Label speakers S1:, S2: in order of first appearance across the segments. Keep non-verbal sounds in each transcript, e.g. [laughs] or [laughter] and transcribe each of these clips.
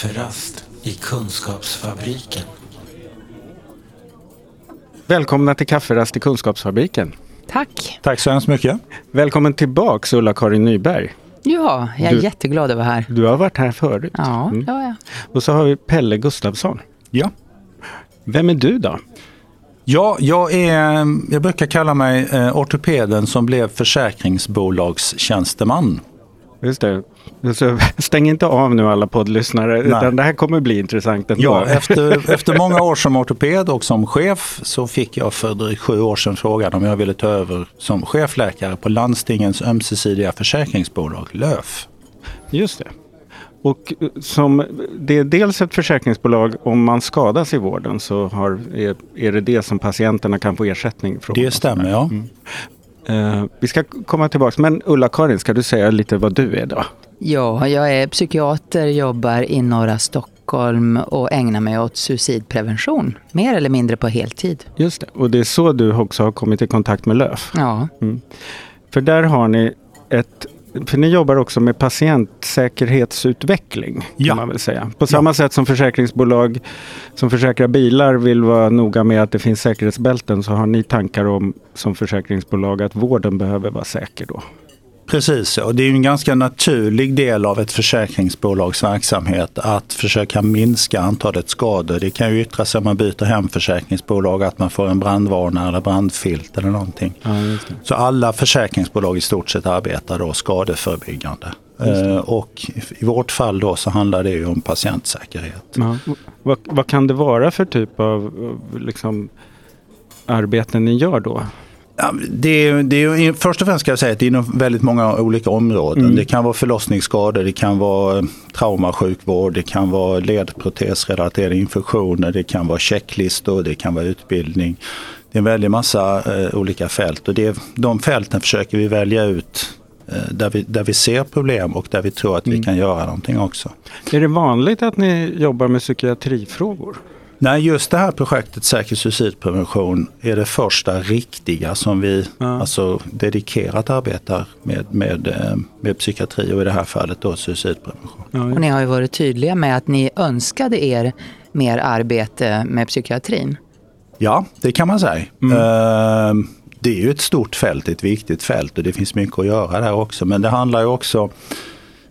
S1: Kafferast i Kunskapsfabriken.
S2: Välkomna till Kafferast i Kunskapsfabriken.
S3: Tack.
S4: Tack så hemskt mycket.
S2: Välkommen tillbaks Ulla-Karin Nyberg.
S3: Ja, jag är
S2: Du-
S3: jätteglad att vara här.
S2: Du har varit här förut.
S3: Ja,
S2: Mm.
S3: ja, ja.
S2: Och så har vi Pelle Gustafsson.
S4: Ja.
S2: Vem är du då?
S4: Ja, jag, är, jag brukar kalla mig eh, ortopeden som blev försäkringsbolagstjänsteman.
S2: Just det. Så [laughs] stäng inte av nu alla poddlyssnare, utan det här kommer bli intressant ändå.
S4: Ja, efter, efter många år som ortoped och som chef så fick jag för drygt sju år sedan frågan om jag ville ta över som chefläkare på landstingens ömsesidiga försäkringsbolag, LÖF.
S2: Just det. Och eh, som, det är dels ett försäkringsbolag, om man skadas i vården så har, är, är det det som patienterna kan få ersättning från.
S4: Det stämmer, ja.
S2: Eh, vi ska komma tillbaka, men Ulla-Karin, ska du säga lite vad du är då?
S3: ja, jag är psykiater, jobbar i norra Stockholm och ägnar mig åt suicidprevention. Mer eller mindre på heltid.
S2: Just det, och det är så du också har kommit i kontakt med LÖF.
S3: Ja,
S2: För där har ni för ni jobbar också med patientsäkerhetsutveckling. Kan
S4: Ja.
S2: man väl säga. På samma sätt som försäkringsbolag som försäkrar bilar vill vara noga med att det finns säkerhetsbälten så har ni tankar om som försäkringsbolag att vården behöver vara säker då.
S4: Precis, och det är ju en ganska naturlig del av ett försäkringsbolags verksamhet att försöka minska antalet skador. Det kan ju yttra sig om man byter hemförsäkringsbolag, att man får en brandvarnare eller brandfilt eller någonting.
S2: Ja.
S4: Så alla försäkringsbolag i stort sett arbetar då skadeförebyggande. Eh, och i vårt fall då så handlar det ju om patientsäkerhet.
S2: Ja. Vad, vad kan det vara för typ av av liksom, arbeten ni gör då?
S4: Det är, det först och främst ska jag säga att det är inom väldigt många olika områden. Det kan vara förlossningsskador, det kan vara traumasjukvård, det kan vara ledprotesrelaterade infektioner, det kan vara checklistor, det kan vara utbildning. Det är en väldig massa eh, olika fält och det, de fälten försöker vi välja ut eh, där, vi, där vi ser problem och där vi tror att vi kan göra någonting också.
S2: Är det vanligt att ni jobbar med psykiatrifrågor?
S4: Nej, just det här projektet Säker suicidprevention är det första riktiga som vi
S2: Ja.
S4: alltså, dedikerat arbetar med, med, eh, med psykiatri och i det här fallet då suicidprevention.
S2: Ja,
S3: och ni har ju varit tydliga med att ni önskade er mer arbete med psykiatrin.
S4: Ja, det kan man säga. Eh, Det är ju ett stort fält, ett viktigt fält och det finns mycket att göra där också. Men det handlar ju också,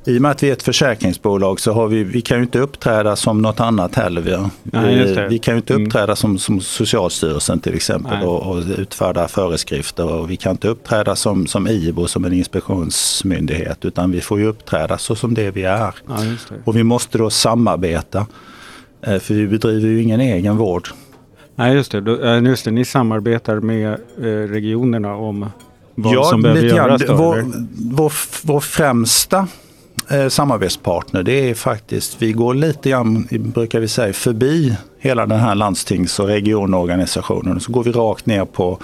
S4: i och med att vi är ett försäkringsbolag så har vi, vi kan ju inte uppträda som något annat heller. Vi,
S2: Nej,
S4: vi, kan ju inte
S2: Mm.
S4: uppträda som, som Socialstyrelsen till exempel och, och utfärda föreskrifter. Och vi kan inte uppträda som, som IVO som en inspektionsmyndighet utan vi får ju uppträda så som det vi är.
S2: ja, det.
S4: Och vi måste då samarbeta. eh, För vi bedriver ju ingen egen vård.
S2: Nej, just det. Eh, just det. Ni samarbetar med eh, regionerna om vad som behöver göras.
S4: Vår, vår, vår främsta eh, samarbetspartner det är faktiskt, vi går lite grann, brukar vi säga, förbi hela den här landstings och regionorganisationen. Så går vi rakt ner på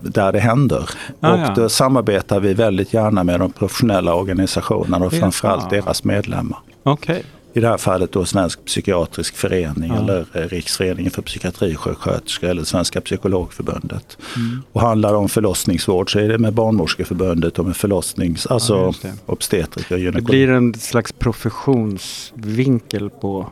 S4: där det händer.
S2: Ah,
S4: och
S2: ja.
S4: då samarbetar vi väldigt gärna med de professionella organisationerna och
S2: Ja.
S4: framförallt deras medlemmar.
S2: Okej.
S4: I det här fallet då Svensk psykiatrisk förening
S2: Ja.
S4: eller eh, Riksföreningen för psykiatrisjuksköterskor eller Svenska psykologförbundet.
S2: Mm.
S4: Och handlar det om förlossningsvård så är det med Barnmorskeförbundet och med förlossnings,
S2: Ja,
S4: alltså
S2: det.
S4: obstetriker och
S2: Det
S4: gynekolog.
S2: blir en slags professionsvinkel på,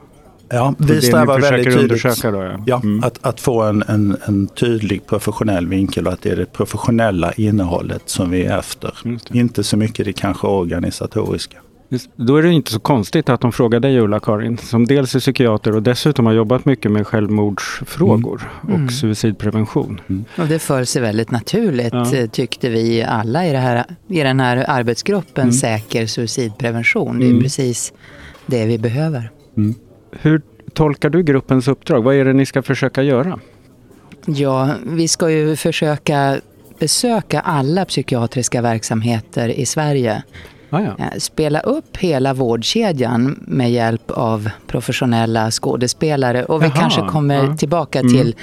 S4: ja, vi
S2: det
S4: strävar väldigt tydligt.
S2: Då, ja.
S4: Ja,
S2: Mm.
S4: att, att få en, en, en tydlig professionell vinkel och att det är det professionella innehållet som vi är efter.
S2: Det.
S4: Inte så mycket det kanske organisatoriska.
S2: Just, då är det inte så konstigt att de frågar dig Ulla-Karin, som dels är psykiater och dessutom har jobbat mycket med självmordsfrågor
S3: Mm.
S2: och suicidprevention.
S3: Och det föll sig väldigt naturligt
S2: Ja.
S3: eh, tyckte vi alla i, det här, i den här arbetsgruppen
S2: Mm.
S3: Säker suicidprevention. Det är
S2: Mm.
S3: precis det vi behöver.
S2: Hur tolkar du gruppens uppdrag? Vad är det ni ska försöka göra?
S3: Ja, vi ska ju försöka besöka alla psykiatriska verksamheter i Sverige.
S2: Ah, ja.
S3: Eh, Spela upp hela vårdkedjan med hjälp av professionella skådespelare. Och vi
S2: Jaha,
S3: kanske kommer
S2: ja.
S3: tillbaka
S2: Mm.
S3: till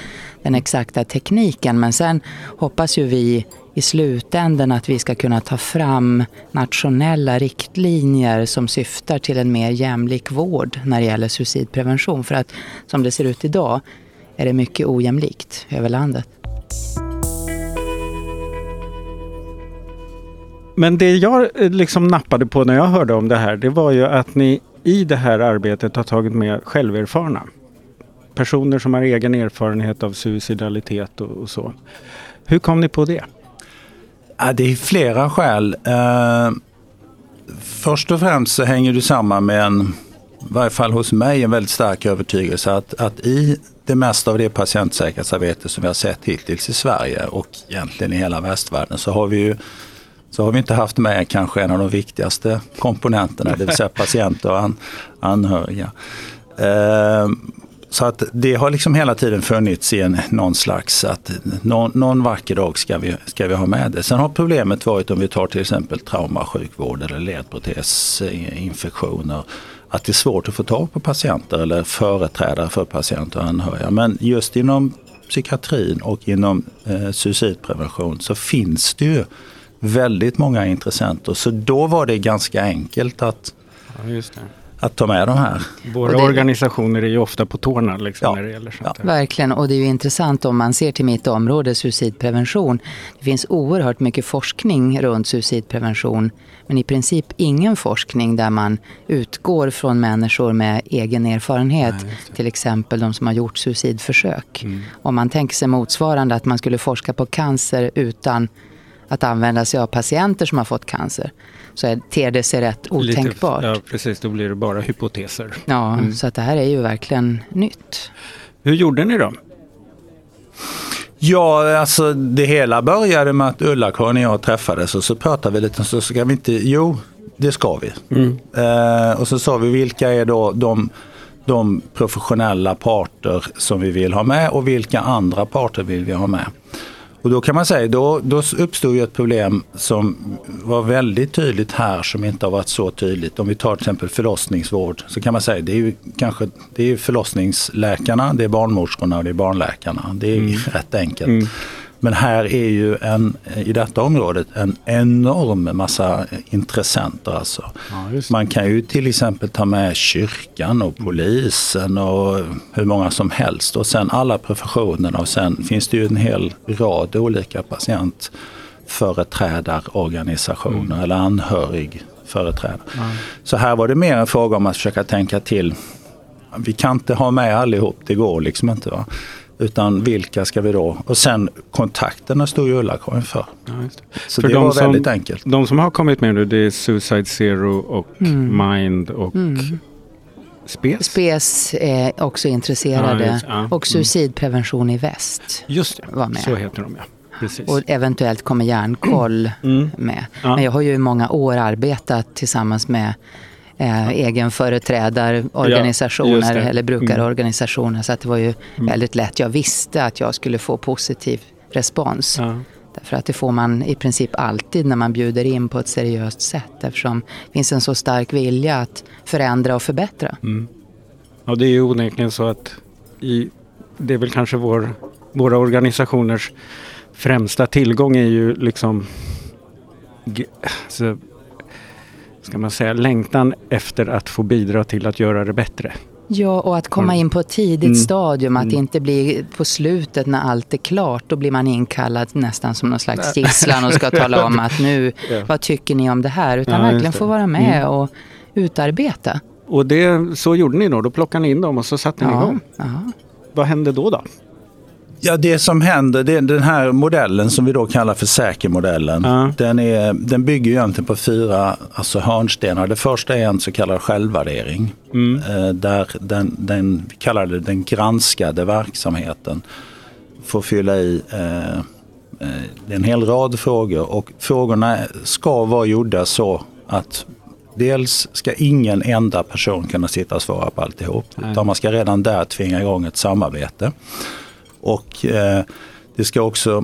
S3: den exakta tekniken. Men sen hoppas ju vi i slutändan att vi ska kunna ta fram nationella riktlinjer som syftar till en mer jämlik vård när det gäller suicidprevention. För att som det ser ut idag är det mycket ojämlikt över landet.
S2: Men det jag eh, liksom nappade på när jag hörde om det här, det var ju att ni i det här arbetet har tagit med själverfarna. Personer som har egen erfarenhet av suicidalitet och, och så. Hur kom ni på det?
S4: Ja, det är flera skäl. Uh, först och främst så hänger det samman med en, i varje fall hos mig, en väldigt stark övertygelse att, att i det mesta av det patientsäkerhetsarbete som vi har sett hittills i Sverige och egentligen i hela västvärlden så har vi ju så har vi inte haft med kanske en av de viktigaste komponenterna, det vill säga [laughs] patienter och an, anhöriga. Eh, så att det har liksom hela tiden funnits i en, någon slags att någon, någon vacker dag ska vi, ska vi ha med det. Sen har problemet varit om vi tar till exempel traumasjukvård eller ledprotesinfektioner att det är svårt att få tag på patienter eller företrädare för patienter och anhöriga. Men just inom psykiatrin och inom eh, suicidprevention så finns det ju väldigt många intressenter. Så då var det ganska enkelt att, ja, att ta med de här.
S2: Våra det... organisationer är ju ofta på tårna liksom, ja. när det gäller sånt
S3: ja. Verkligen, och det är ju intressant om man ser till mitt område, suicidprevention. Det finns oerhört mycket forskning runt suicidprevention, men i princip ingen forskning där man utgår från människor med egen erfarenhet. Nej, till exempel de som har gjort suicidförsök. Mm. Om man tänker sig motsvarande att man skulle forska på cancer utan att använda sig av patienter som har fått cancer så är, ter det sig rätt otänkbart.
S2: Lite, ja, precis. Då blir det bara hypoteser.
S3: Ja, mm. så att det här är ju verkligen nytt.
S2: Hur gjorde ni då?
S4: Ja, alltså det hela började med att Ulla-Karin och jag träffades och så pratade vi lite så ska vi inte, jo det ska vi. Mm. Eh, och så sa vi vilka är då de, de professionella parter som vi vill ha med och vilka andra parter vill vi ha med. Och då kan man säga, då, då uppstod ju ett problem som var väldigt tydligt här som inte har varit så tydligt. Om vi tar till exempel förlossningsvård så kan man säga det är ju kanske det är förlossningsläkarna, det är barnmorskorna och det är barnläkarna. Det är mm. rätt enkelt. Mm. Men här är ju en, i detta området en enorm massa intressenter. Alltså. Ja, Man kan ju till exempel ta med kyrkan och polisen och hur många som helst. Och sen alla professionerna och sen finns det ju en hel rad olika patientföreträdarorganisationer mm. eller anhörigföreträdare. Ja. Så här var det mer en fråga om att försöka tänka till. Vi kan inte ha med allihop, det går liksom inte. Va? Utan vilka ska vi då? Och sen kontakterna står ju Ulla-Karin för. Ja, Så för det de var väldigt
S2: som,
S4: enkelt.
S2: De som har kommit med nu det är Suicide Zero och mm. Mind och mm. Spes.
S3: Spes är också intresserade. Ja, just, ja. Och mm. Suicidprevention i väst.
S2: Just det, var med. så heter de ja. Precis.
S3: Och eventuellt kommer Järnkoll mm. med. Men jag har ju i många år arbetat tillsammans med eh, egenföreträdarorganisationer ja, eller brukarorganisationer. Mm. Så att det var ju mm. väldigt lätt. Jag visste att jag skulle få positiv respons. Ja. Därför att det får man i princip alltid när man bjuder in på ett seriöst sätt eftersom det finns en så stark vilja att förändra och förbättra. Mm.
S2: Ja, det är ju onekligen så att i, det är väl kanske vår, våra organisationers främsta tillgång är ju liksom alltså, ska man säga, längtan efter att få bidra till att göra det bättre.
S3: Ja, och att komma in på ett tidigt mm. stadium, att mm. inte bli på slutet när allt är klart. Då blir man inkallad nästan som någon slags gisslan och ska tala om [laughs] att nu, ja. vad tycker ni om det här? Utan ja, verkligen få vara med mm. och utarbeta.
S2: Och det, så gjorde ni då? Då plockade ni in dem och så satte ni ja. igång? Ja. Vad hände då? då?
S4: Ja, det som händer, det den här modellen som vi då kallar för säkermodellen. Mm. Den, är, den bygger egentligen på fyra alltså hörnstenar. Det första är en så kallad självvärdering. Mm. Eh, där den, den, vi kallar det den granskade verksamheten får fylla i eh, eh en hel rad frågor och frågorna ska vara gjorda så att Dels ska ingen enda person kunna sitta och svara på alltihop. Utan man ska redan där tvinga igång ett samarbete. Och eh, det ska också,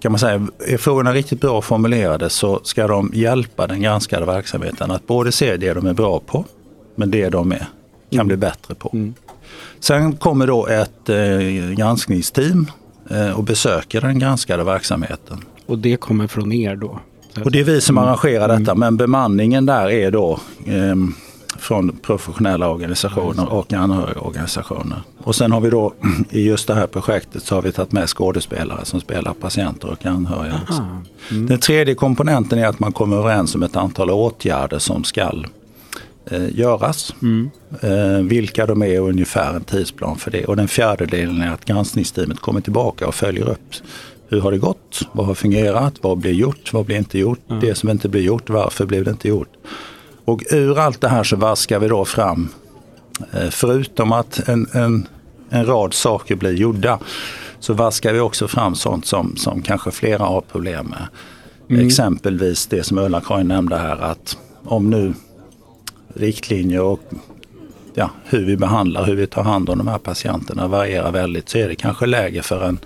S4: kan man säga, är frågorna riktigt bra formulerade så ska de hjälpa den granskade verksamheten att både se det de är bra på, men det de är, kan mm. bli bättre på. Mm. Sen kommer då ett eh, granskningsteam eh, och besöker den granskade verksamheten.
S2: Och det kommer från er då?
S4: Och det är vi som mm. arrangerar detta, mm. men bemanningen där är då eh, från professionella organisationer och anhörigorganisationer. Och sen har vi då [clears throat] i just det här projektet så har vi tagit med skådespelare som spelar patienter och anhöriga. Mm. Den tredje komponenten är att man kommer överens om ett antal åtgärder som ska eh, göras. Mm. Eh, vilka de är och ungefär en tidsplan för det. Och den fjärde delen är att granskningsteamet kommer tillbaka och följer upp. Hur har det gått? Vad har fungerat? Vad blir gjort? Vad blir inte gjort? Mm. Det som inte blir gjort, varför blev det inte gjort? Och ur allt det här så vaskar vi då fram, eh, förutom att en, en, en rad saker blir gjorda, så vaskar vi också fram sånt som, som kanske flera har problem med. Mm. Exempelvis det som Ulla-Karin nämnde här att om nu riktlinjer och ja, hur vi behandlar, hur vi tar hand om de här patienterna varierar väldigt så är det kanske läge för en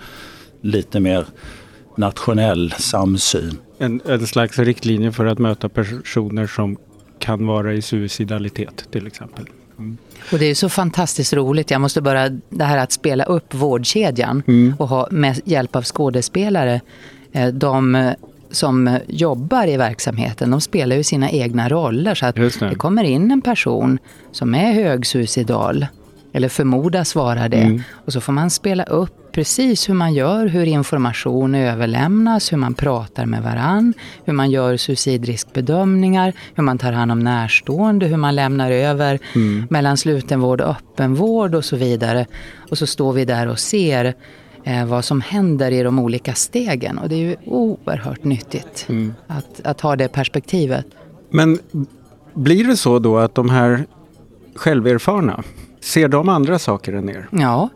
S4: lite mer nationell samsyn.
S2: En, en slags riktlinje för att möta personer som kan vara i suicidalitet till exempel.
S3: Mm. Och det är så fantastiskt roligt. Jag måste bara, det här att spela upp vårdkedjan mm. och ha med hjälp av skådespelare. Eh, de som jobbar i verksamheten, de spelar ju sina egna roller. Så att det. det. kommer in en person som är högsuicidal, eller förmodas vara det. Mm. Och så får man spela upp precis hur man gör, hur information överlämnas, hur man pratar med varann, hur man gör suicidriskbedömningar, hur man tar hand om närstående, hur man lämnar över mm. mellan slutenvård och öppenvård och så vidare. Och så står vi där och ser eh, vad som händer i de olika stegen. Och det är ju oerhört nyttigt mm. att, att ha det perspektivet.
S2: Men blir det så då att de här själverfarna, ser de andra saker än er?
S3: Ja.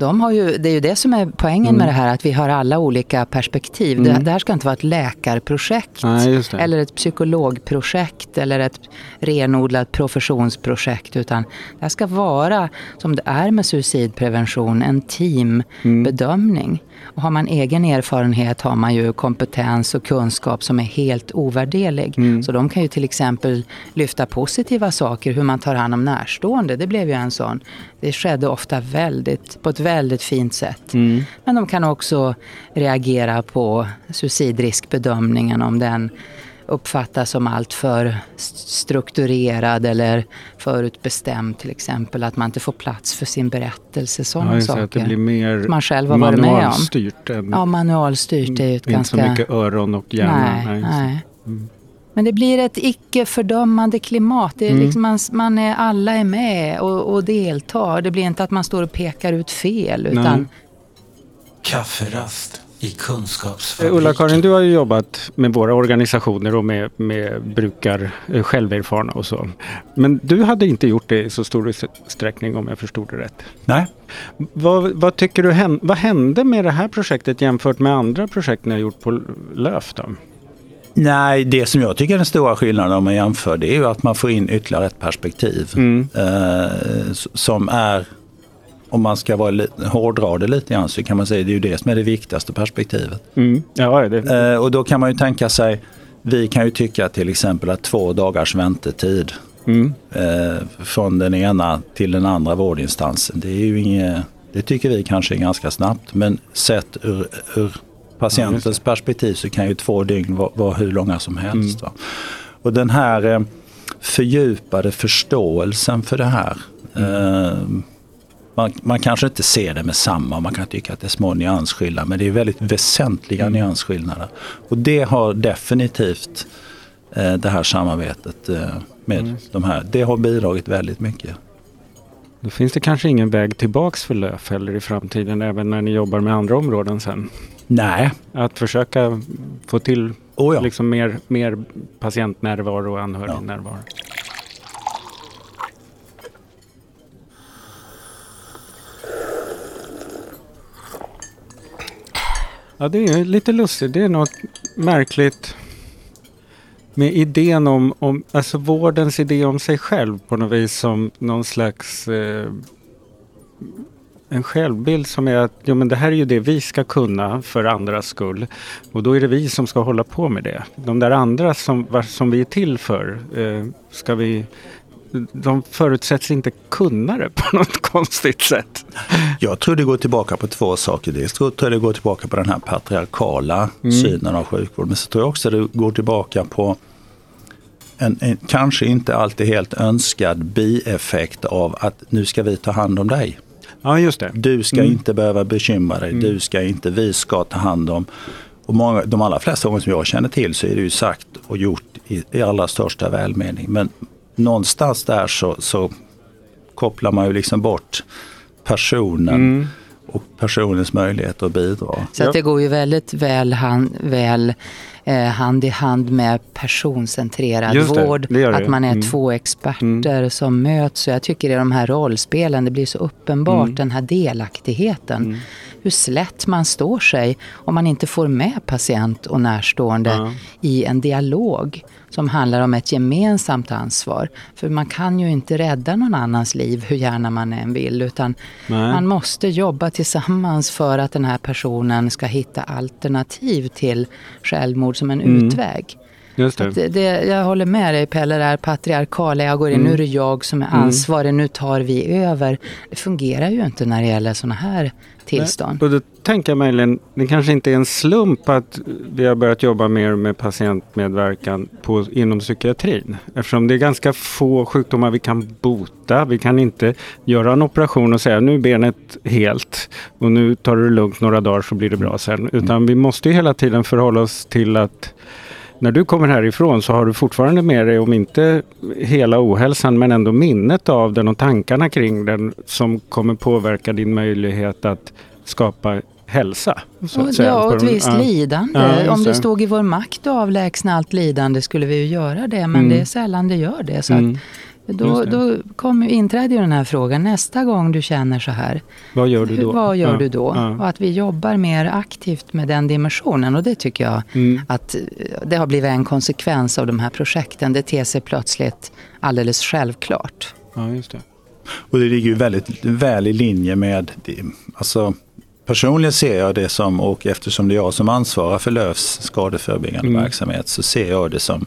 S3: De har ju, det är ju det som är poängen mm. med det här, att vi har alla olika perspektiv. Mm. Det, det, här ska inte vara ett läkarprojekt Nej, eller ett psykologprojekt eller ett renodlat professionsprojekt. Utan det här ska vara, som det är med suicidprevention, en teambedömning. Mm. Och har man egen erfarenhet har man ju kompetens och kunskap som är helt ovärderlig. Mm. Så de kan ju till exempel lyfta positiva saker, hur man tar hand om närstående. Det blev ju en sån. Det skedde ofta väldigt, på ett väldigt fint sätt. Mm. Men de kan också reagera på suicidriskbedömningen om den uppfattas som alltför strukturerad eller förutbestämd till exempel. Att man inte får plats för sin berättelse. Sådana ja, saker.
S2: Att det blir mer
S3: man själv har varit med om.
S2: Än,
S3: ja, manualstyrt är ju ett
S2: inte
S3: ganska...
S2: Inte så mycket öron och hjärna.
S3: Nej, nej. nej. Mm. Men det blir ett icke-fördömande klimat. Det är mm. liksom man, man är, alla är med och, och deltar. Det blir inte att man står och pekar ut fel. Utan...
S1: Kafferast i kunskapsfabriken.
S2: Ulla-Karin, du har ju jobbat med våra organisationer och med, med brukar eh, själverfarna och så. Men du hade inte gjort det i så stor utsträckning om jag förstod det rätt.
S4: Nej.
S2: Vad, vad tycker du vad hände med det här projektet jämfört med andra projekt ni har gjort på LÖF? Då?
S4: Nej, det som jag tycker är den stora skillnaden om man jämför det är ju att man får in ytterligare ett perspektiv mm. eh, som är om man ska vara hårdra det lite grann så kan man säga att det är ju det som är det viktigaste perspektivet.
S2: Mm. Ja, det.
S4: Eh, och då kan man ju tänka sig, vi kan ju tycka till exempel att två dagars väntetid mm. eh, från den ena till den andra vårdinstansen, det är ju inget, det tycker vi kanske är ganska snabbt. Men sett ur, ur patientens ja, perspektiv så kan ju två dygn vara, vara hur långa som helst. Mm. Och den här eh, fördjupade förståelsen för det här eh, man, man, kanske inte ser det med samma, man kan tycka att det är små nyansskillnader men det är väldigt väsentliga mm. nyansskillnader. Och det har definitivt eh, det här samarbetet eh, med mm. de här, det har bidragit väldigt mycket.
S2: Då finns det kanske ingen väg tillbaks för LÖF heller i framtiden även när ni jobbar med andra områden sen?
S4: Nej.
S2: Att försöka få till oh ja. liksom mer, mer patientnärvaro och anhörignärvaro? Ja. Ja, det är lite lustigt. Det är något märkligt med idén om, om alltså vårdens idé om sig själv på något vis som någon slags eh, en självbild som är att jo, men det här är ju det vi ska kunna för andras skull. Och då är det vi som ska hålla på med det. De där andra som, som vi är till för eh, ska vi de förutsätts inte kunna det på [laughs] något konstigt sätt.
S4: Jag tror det går tillbaka på två saker. Dels tror jag det går tillbaka på den här patriarkala mm. synen av sjukvård. Men så tror jag också det går tillbaka på en, en, kanske inte alltid helt önskad bieffekt av att nu ska vi ta hand om dig.
S2: Ja, just det.
S4: Du ska mm. inte behöva bekymra dig, mm. du ska inte, vi ska ta hand om. Och många, de allra flesta gånger som jag känner till så är det ju sagt och gjort i, i allra största välmening. Men någonstans där så, så kopplar man ju liksom bort personen mm. och personens möjlighet att bidra.
S3: Så att det går ju väldigt väl, hand, väl eh, hand i hand med personcentrerad det, vård. Det det. Att man är mm. två experter mm. som möts. Så jag tycker i de här rollspelen, det blir så uppenbart mm. den här delaktigheten. Mm. Hur slätt man står sig om man inte får med patient och närstående ja. i en dialog som handlar om ett gemensamt ansvar. För man kan ju inte rädda någon annans liv hur gärna man än vill. Utan Nej. man måste jobba tillsammans för att den här personen ska hitta alternativ till självmord som en mm. utväg.
S2: Just det.
S3: det. jag håller med dig Pelle, det här patriarkala, jag går in, mm. nu är det jag som är mm. ansvarig, mm. nu tar vi över. Det fungerar ju inte när det gäller sådana här tillstånd.
S2: Och då tänker jag möjligen, det kanske inte är en slump att vi har börjat jobba mer med patientmedverkan på, inom psykiatrin. Eftersom det är ganska få sjukdomar vi kan bota. Vi kan inte göra en operation och säga nu är benet helt och nu tar du det lugnt några dagar så blir det bra sen. Utan vi måste hela tiden förhålla oss till att när du kommer härifrån så har du fortfarande med dig, om inte hela ohälsan, men ändå minnet av den och tankarna kring den som kommer påverka din möjlighet att skapa hälsa.
S3: Så att säga. Ja, och ett visst ja. lidande. Ja, om det stod i vår makt att avlägsna allt lidande skulle vi ju göra det, men mm. det är sällan det gör det. Så mm. Då, då kom, inträder ju den här frågan, nästa gång du känner så här.
S2: Vad gör du då?
S3: Vad gör ja, du då? Ja. Och att vi jobbar mer aktivt med den dimensionen. Och det tycker jag mm. att eh, det har blivit en konsekvens av de här projekten. Det ter sig plötsligt alldeles självklart.
S2: Ja, just det.
S4: Och det ligger ju väldigt väl i linje med, alltså Personligen ser jag det som, och eftersom det är jag som ansvarar för Lövs skadeförebyggande mm. verksamhet, så ser jag det som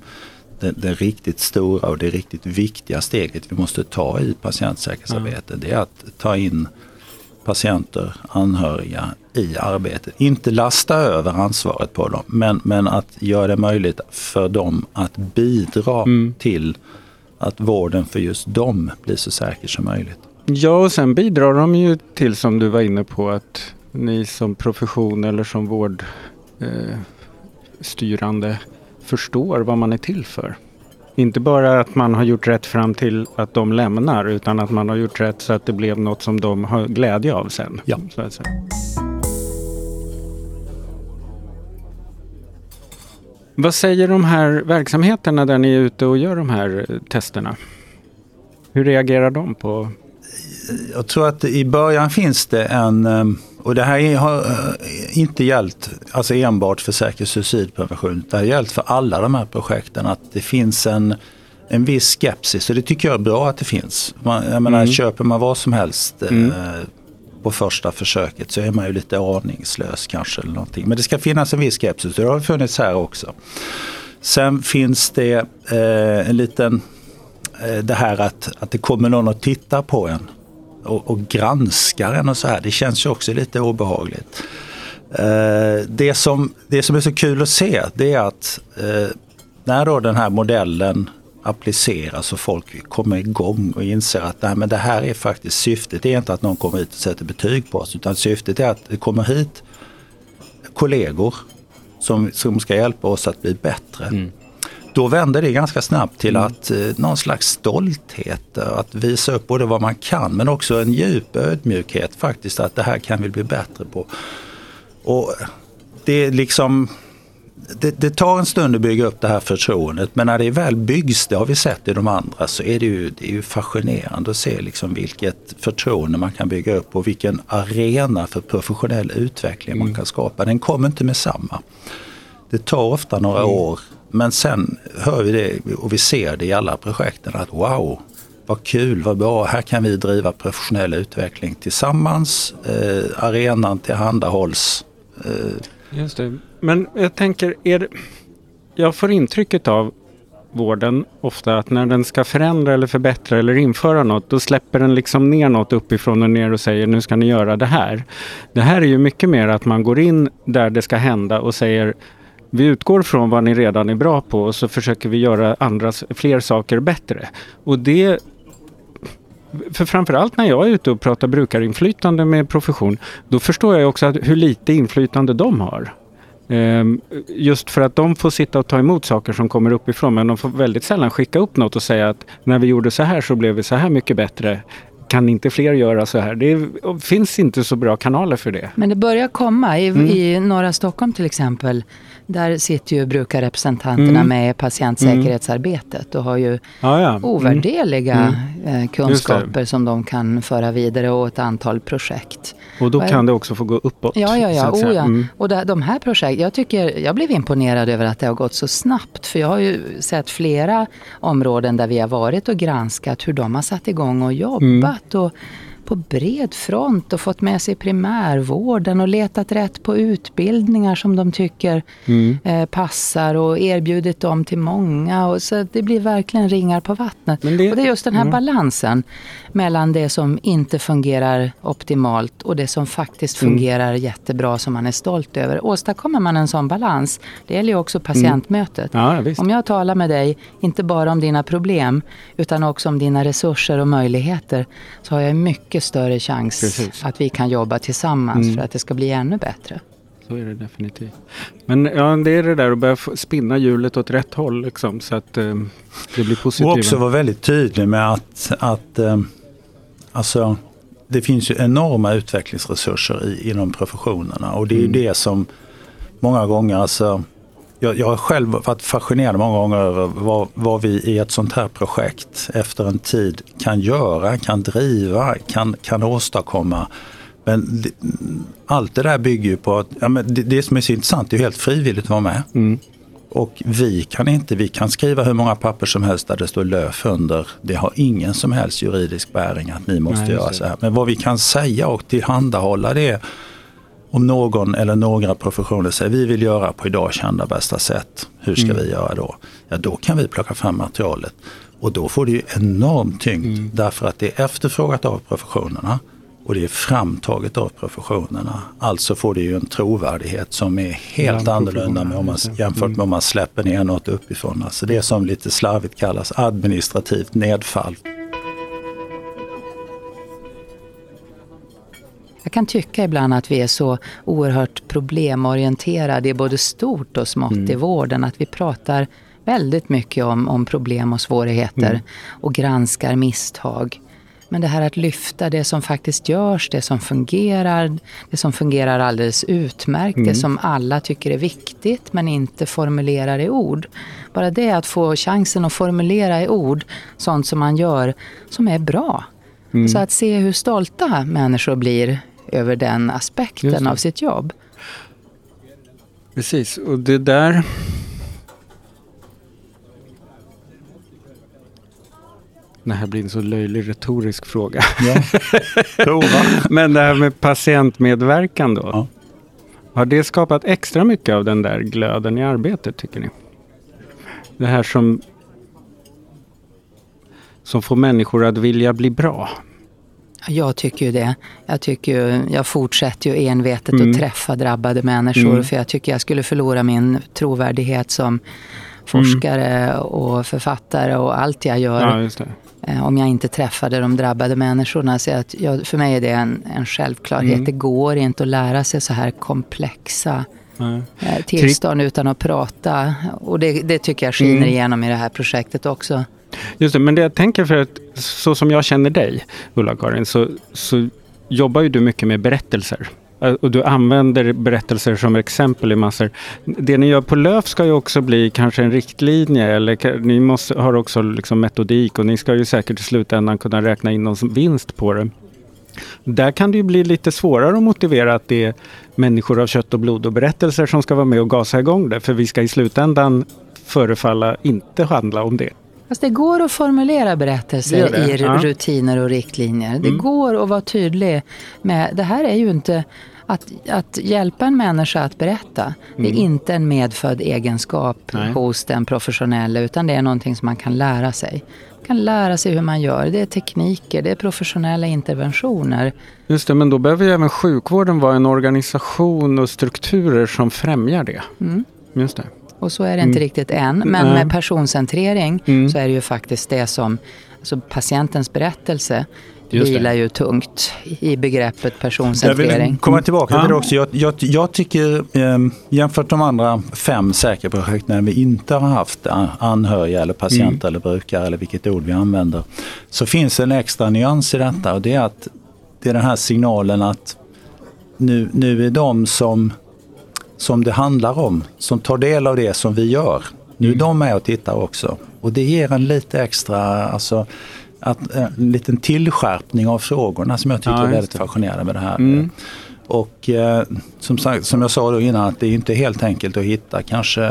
S4: det, det, riktigt stora och det riktigt viktiga steget vi måste ta i patientsäkerhetsarbetet. Mm. Det är att ta in patienter, anhöriga i arbetet. Inte lasta över ansvaret på dem men, men att göra det möjligt för dem att bidra mm. till att vården för just dem blir så säker som möjligt.
S2: Ja och sen bidrar de ju till som du var inne på att ni som profession eller som vårdstyrande eh, förstår vad man är till för. Inte bara att man har gjort rätt fram till att de lämnar utan att man har gjort rätt så att det blev något som de har glädje av sen.
S4: Ja.
S2: Vad säger de här verksamheterna där ni är ute och gör de här testerna? Hur reagerar de på?
S4: Jag tror att i början finns det en ehm, och det här har eh, inte gällt alltså enbart för säker suicidprevention. Det har gällt för alla de här projekten att det finns en, en viss skepsis. Och det tycker jag är bra att det finns. Man, jag menar, mm. Köper man vad som helst eh, mm. eh, på första försöket så är man ju lite aningslös kanske. Eller någonting. Men det ska finnas en viss skepsis och det har funnits här också. Sen finns det eh, en liten, eh, det här att, att det kommer någon att titta på en och, och granskar en och så här. Det känns ju också lite obehagligt. Eh, det, som, det som är så kul att se det är att eh, när då den här modellen appliceras och folk kommer igång och inser att nej, men det här är faktiskt syftet. Det är inte att någon kommer hit och sätter betyg på oss utan syftet är att det kommer hit kollegor som, som ska hjälpa oss att bli bättre. Mm. Då vänder det ganska snabbt till mm. att eh, någon slags stolthet, eh, att visa upp både vad man kan men också en djup ödmjukhet faktiskt att det här kan vi bli bättre på. Och det är liksom det, det, tar en stund att bygga upp det här förtroendet men när det väl byggs, det har vi sett i de andra, så är det ju, det är ju fascinerande att se liksom vilket förtroende man kan bygga upp och vilken arena för professionell utveckling mm. man kan skapa. Den kommer inte med samma. Det tar ofta några mm. år men sen hör vi det och vi ser det i alla projekten att wow, vad kul, vad bra, här kan vi driva professionell utveckling tillsammans. Eh, arenan tillhandahålls.
S2: Eh. Just det. Men jag tänker, är det, jag får intrycket av vården ofta att när den ska förändra eller förbättra eller införa något då släpper den liksom ner något uppifrån och ner och säger nu ska ni göra det här. Det här är ju mycket mer att man går in där det ska hända och säger vi utgår från vad ni redan är bra på och så försöker vi göra andra, fler saker bättre. Och det för framförallt när jag är ute och pratar brukarinflytande med profession, då förstår jag också att hur lite inflytande de har. Ehm, just för att de får sitta och ta emot saker som kommer uppifrån men de får väldigt sällan skicka upp något och säga att när vi gjorde så här så blev vi så här mycket bättre. Kan inte fler göra så här? Det finns inte så bra kanaler för det.
S3: Men det börjar komma. I, mm. i norra Stockholm till exempel där sitter ju brukarrepresentanterna mm. med patientsäkerhetsarbetet och har ju ah, ja. mm. ovärdeliga mm. kunskaper som de kan föra vidare och ett antal projekt.
S2: Och då kan det också få gå uppåt?
S3: Ja, ja, ja. Oh, ja. Mm. Och de här projekten, jag, tycker, jag blev imponerad över att det har gått så snabbt. För jag har ju sett flera områden där vi har varit och granskat hur de har satt igång och jobbat. Och på bred front och fått med sig primärvården och letat rätt på utbildningar som de tycker mm. eh, passar och erbjudit dem till många. Och så det blir verkligen ringar på vattnet. Det, och det är just den här mm. balansen mellan det som inte fungerar optimalt och det som faktiskt mm. fungerar mm. jättebra som man är stolt över. Åstadkommer man en sån balans, det gäller ju också mm. patientmötet. Ja, om jag talar med dig, inte bara om dina problem, utan också om dina resurser och möjligheter, så har jag mycket större chans Precis. att vi kan jobba tillsammans mm. för att det ska bli ännu bättre.
S2: Så är det definitivt. Men ja, det är det där att börja spinna hjulet åt rätt håll liksom, så att eh, det blir positivt.
S4: Och också vara väldigt tydlig med att, att eh, alltså, det finns ju enorma utvecklingsresurser i, inom professionerna och det är mm. det som många gånger, alltså, jag, jag har själv varit fascinerad många gånger över vad, vad, vi i ett sånt här projekt efter en tid kan göra, kan driva, kan, kan åstadkomma. Men det, allt det där bygger ju på att ja, men det, det som är så intressant är helt frivilligt att vara med. Mm. Och vi kan inte, vi kan skriva hur många papper som helst där det står LÖF under. Det har ingen som helst juridisk bäring att ni måste Nej, göra så här. Men vad vi kan säga och tillhandahålla det är om någon eller några professioner säger vi vill göra på idag kända bästa sätt. Hur ska mm. vi göra då? Ja, då kan vi plocka fram materialet. Och då får det ju enorm tyngd mm. därför att det är efterfrågat av professionerna och det är framtaget av professionerna. Alltså får det ju en trovärdighet som är helt ja, annorlunda med om man, jämfört med om man släpper ner något uppifrån. Alltså det som lite slarvigt kallas administrativt nedfall.
S3: Jag kan tycka ibland att vi är så oerhört problemorienterade i både stort och smått mm. i vården. Att vi pratar väldigt mycket om, om problem och svårigheter mm. och granskar misstag. Men det här att lyfta det som faktiskt görs, det som fungerar, det som fungerar alldeles utmärkt, mm. det som alla tycker är viktigt men inte formulerar i ord. Bara det att få chansen att formulera i ord sånt som man gör som är bra. Mm. Så att se hur stolta människor blir över den aspekten av sitt jobb.
S2: Precis, och det där Det här blir en så löjlig retorisk fråga. Ja. [laughs] Men det här med patientmedverkan då. Ja. Har det skapat extra mycket av den där glöden i arbetet tycker ni? Det här som, som får människor att vilja bli bra.
S3: Jag tycker ju det. Jag, tycker ju, jag fortsätter ju envetet mm. att träffa drabbade människor mm. för jag tycker jag skulle förlora min trovärdighet som forskare mm. och författare och allt jag gör. Ja, eh, om jag inte träffade de drabbade människorna. Så att jag, för mig är det en, en självklarhet. Mm. Det går inte att lära sig så här komplexa Nej. Eh, tillstånd utan att prata. Och det, det tycker jag skiner mm. igenom i det här projektet också.
S2: Just det, men det jag tänker för att så som jag känner dig, Ulla-Karin, så, så jobbar ju du mycket med berättelser. Och du använder berättelser som exempel i massor. Det ni gör på LÖF ska ju också bli kanske en riktlinje eller ni måste, har också liksom metodik och ni ska ju säkert i slutändan kunna räkna in någon vinst på det. Där kan det ju bli lite svårare att motivera att det är människor av kött och blod och berättelser som ska vara med och gasa igång det. För vi ska i slutändan förefalla inte handla om det.
S3: Fast det går att formulera berättelser det det. i ja. rutiner och riktlinjer. Det mm. går att vara tydlig med, det här är ju inte att, att hjälpa en människa att berätta, det är mm. inte en medfödd egenskap Nej. hos den professionella utan det är någonting som man kan lära sig. Man kan lära sig hur man gör. Det är tekniker, det är professionella interventioner.
S2: Just det, men då behöver ju även sjukvården vara en organisation och strukturer som främjar det. Mm. Just det.
S3: Och så är det inte mm. riktigt än. Men mm. med personcentrering mm. så är det ju faktiskt det som, alltså patientens berättelse vilar ju tungt i begreppet personcentrering.
S4: Jag vill komma tillbaka till det också. Jag, jag, jag tycker eh, jämfört med de andra fem säkerprojekten när vi inte har haft anhöriga eller patienter mm. eller brukare eller vilket ord vi använder. Så finns en extra nyans i detta och det är att det är den här signalen att nu, nu är de som, som det handlar om, som tar del av det som vi gör, nu är mm. de med och tittar också. Och det ger en lite extra, alltså, att, en liten tillskärpning av frågorna som jag tycker ja, är väldigt fascinerande med det här. Mm. Och eh, som, sagt, som jag sa då innan, att det är inte helt enkelt att hitta kanske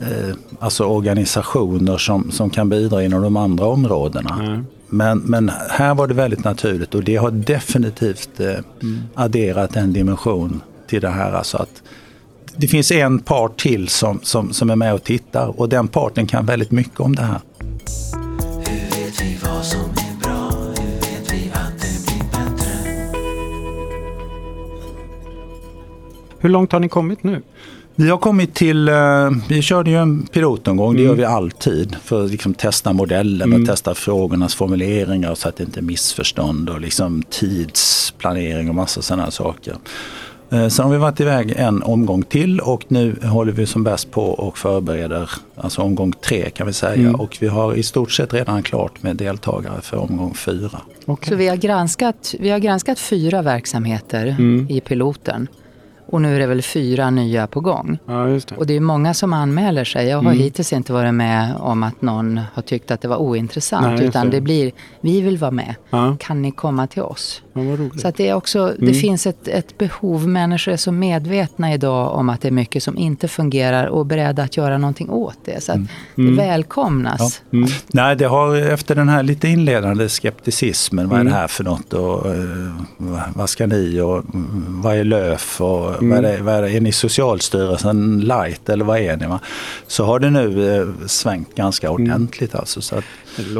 S4: eh, alltså organisationer som, som kan bidra inom de andra områdena. Mm. Men, men här var det väldigt naturligt och det har definitivt eh, mm. adderat en dimension till det här. Alltså att det finns en part till som, som, som är med och tittar och den parten kan väldigt mycket om det här.
S2: Hur långt har ni kommit nu?
S4: Vi har kommit till, eh, vi körde ju en pilotomgång, det gör mm. vi alltid. För att liksom testa modellen mm. och testa frågornas formuleringar så att det inte är missförstånd och liksom tidsplanering och massa sådana saker. Eh, sen har vi varit iväg en omgång till och nu håller vi som bäst på och förbereder alltså omgång tre kan vi säga. Mm. Och vi har i stort sett redan klart med deltagare för omgång fyra.
S3: Okay. Så vi har, granskat, vi har granskat fyra verksamheter mm. i piloten. Och nu är det väl fyra nya på gång.
S2: Ja, det.
S3: Och det är många som anmäler sig. Jag har mm. hittills inte varit med om att någon har tyckt att det var ointressant. Nej, utan det. det blir, vi vill vara med. Ja. Kan ni komma till oss?
S2: Ja,
S3: så att det, är också, mm. det finns ett, ett behov. Människor är så medvetna idag om att det är mycket som inte fungerar och beredda att göra någonting åt det. Så att mm. det mm. välkomnas.
S4: Ja. Mm. Nej, det har efter den här lite inledande skepticismen. Vad är det här för något? Och, uh, vad ska ni? Och, vad är LÖF? Och, Mm. Vad, är det, vad är, det, är ni Socialstyrelsen light eller vad är ni? Va? Så har det nu eh, svängt ganska mm. ordentligt. Alltså, så att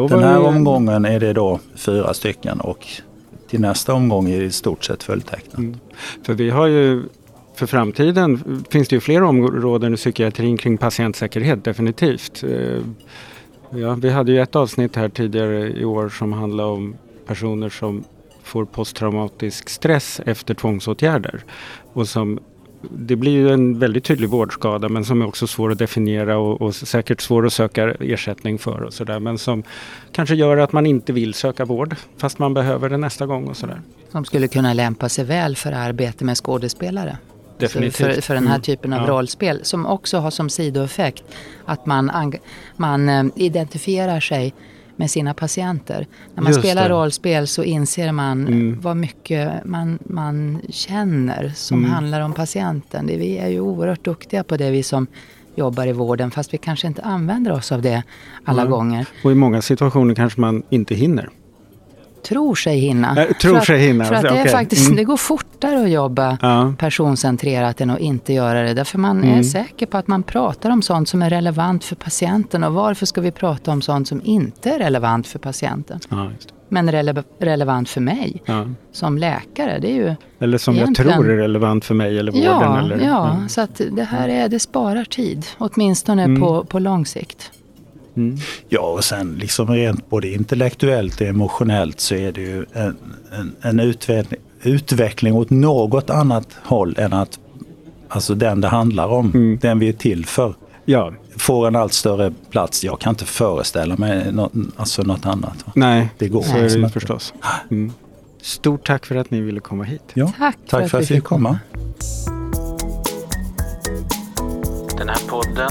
S4: den här omgången är det då fyra stycken och till nästa omgång är det i stort sett fulltecknat. Mm.
S2: För vi har ju för framtiden finns det ju fler områden i psykiatrin kring patientsäkerhet definitivt. Eh, ja, vi hade ju ett avsnitt här tidigare i år som handlade om personer som får posttraumatisk stress efter tvångsåtgärder. Och som, det blir ju en väldigt tydlig vårdskada men som är också svår att definiera och, och säkert svår att söka ersättning för och sådär. Men som kanske gör att man inte vill söka vård fast man behöver det nästa gång och sådär.
S3: Som skulle kunna lämpa sig väl för arbete med skådespelare.
S2: Definitivt.
S3: För, för den här mm. typen av mm. rollspel som också har som sidoeffekt att man, man eh, identifierar sig med sina patienter. När man Just spelar det. rollspel så inser man mm. vad mycket man, man känner som mm. handlar om patienten. Det, vi är ju oerhört duktiga på det vi som jobbar i vården fast vi kanske inte använder oss av det alla ja. gånger.
S2: Och i många situationer kanske man inte hinner
S3: tror sig hinna.
S2: Äh, tror
S3: för
S2: sig hinna.
S3: För att det, är okay. faktiskt, mm. det går fortare att jobba ja. personcentrerat än att inte göra det. Därför man mm. är säker på att man pratar om sånt som är relevant för patienten. Och varför ska vi prata om sånt som inte är relevant för patienten?
S2: Ja,
S3: men rele relevant för mig ja. som läkare. Det är ju
S2: eller som egentligen... jag tror är relevant för mig eller vården.
S3: Ja,
S2: eller,
S3: ja. så att det här är, det sparar tid. Åtminstone mm. på, på lång sikt.
S4: Mm. Ja, och sen liksom rent både intellektuellt och emotionellt så är det ju en, en, en utveckling, utveckling åt något annat håll än att alltså den det handlar om, mm. den vi är till för.
S2: Ja.
S4: Får en allt större plats. Jag kan inte föreställa mig något, alltså något annat.
S2: Nej, det går så är det förstås. Mm. Stort tack för att ni ville komma hit.
S3: Ja, tack,
S4: tack för att, för att vi fick komma.
S1: Den här podden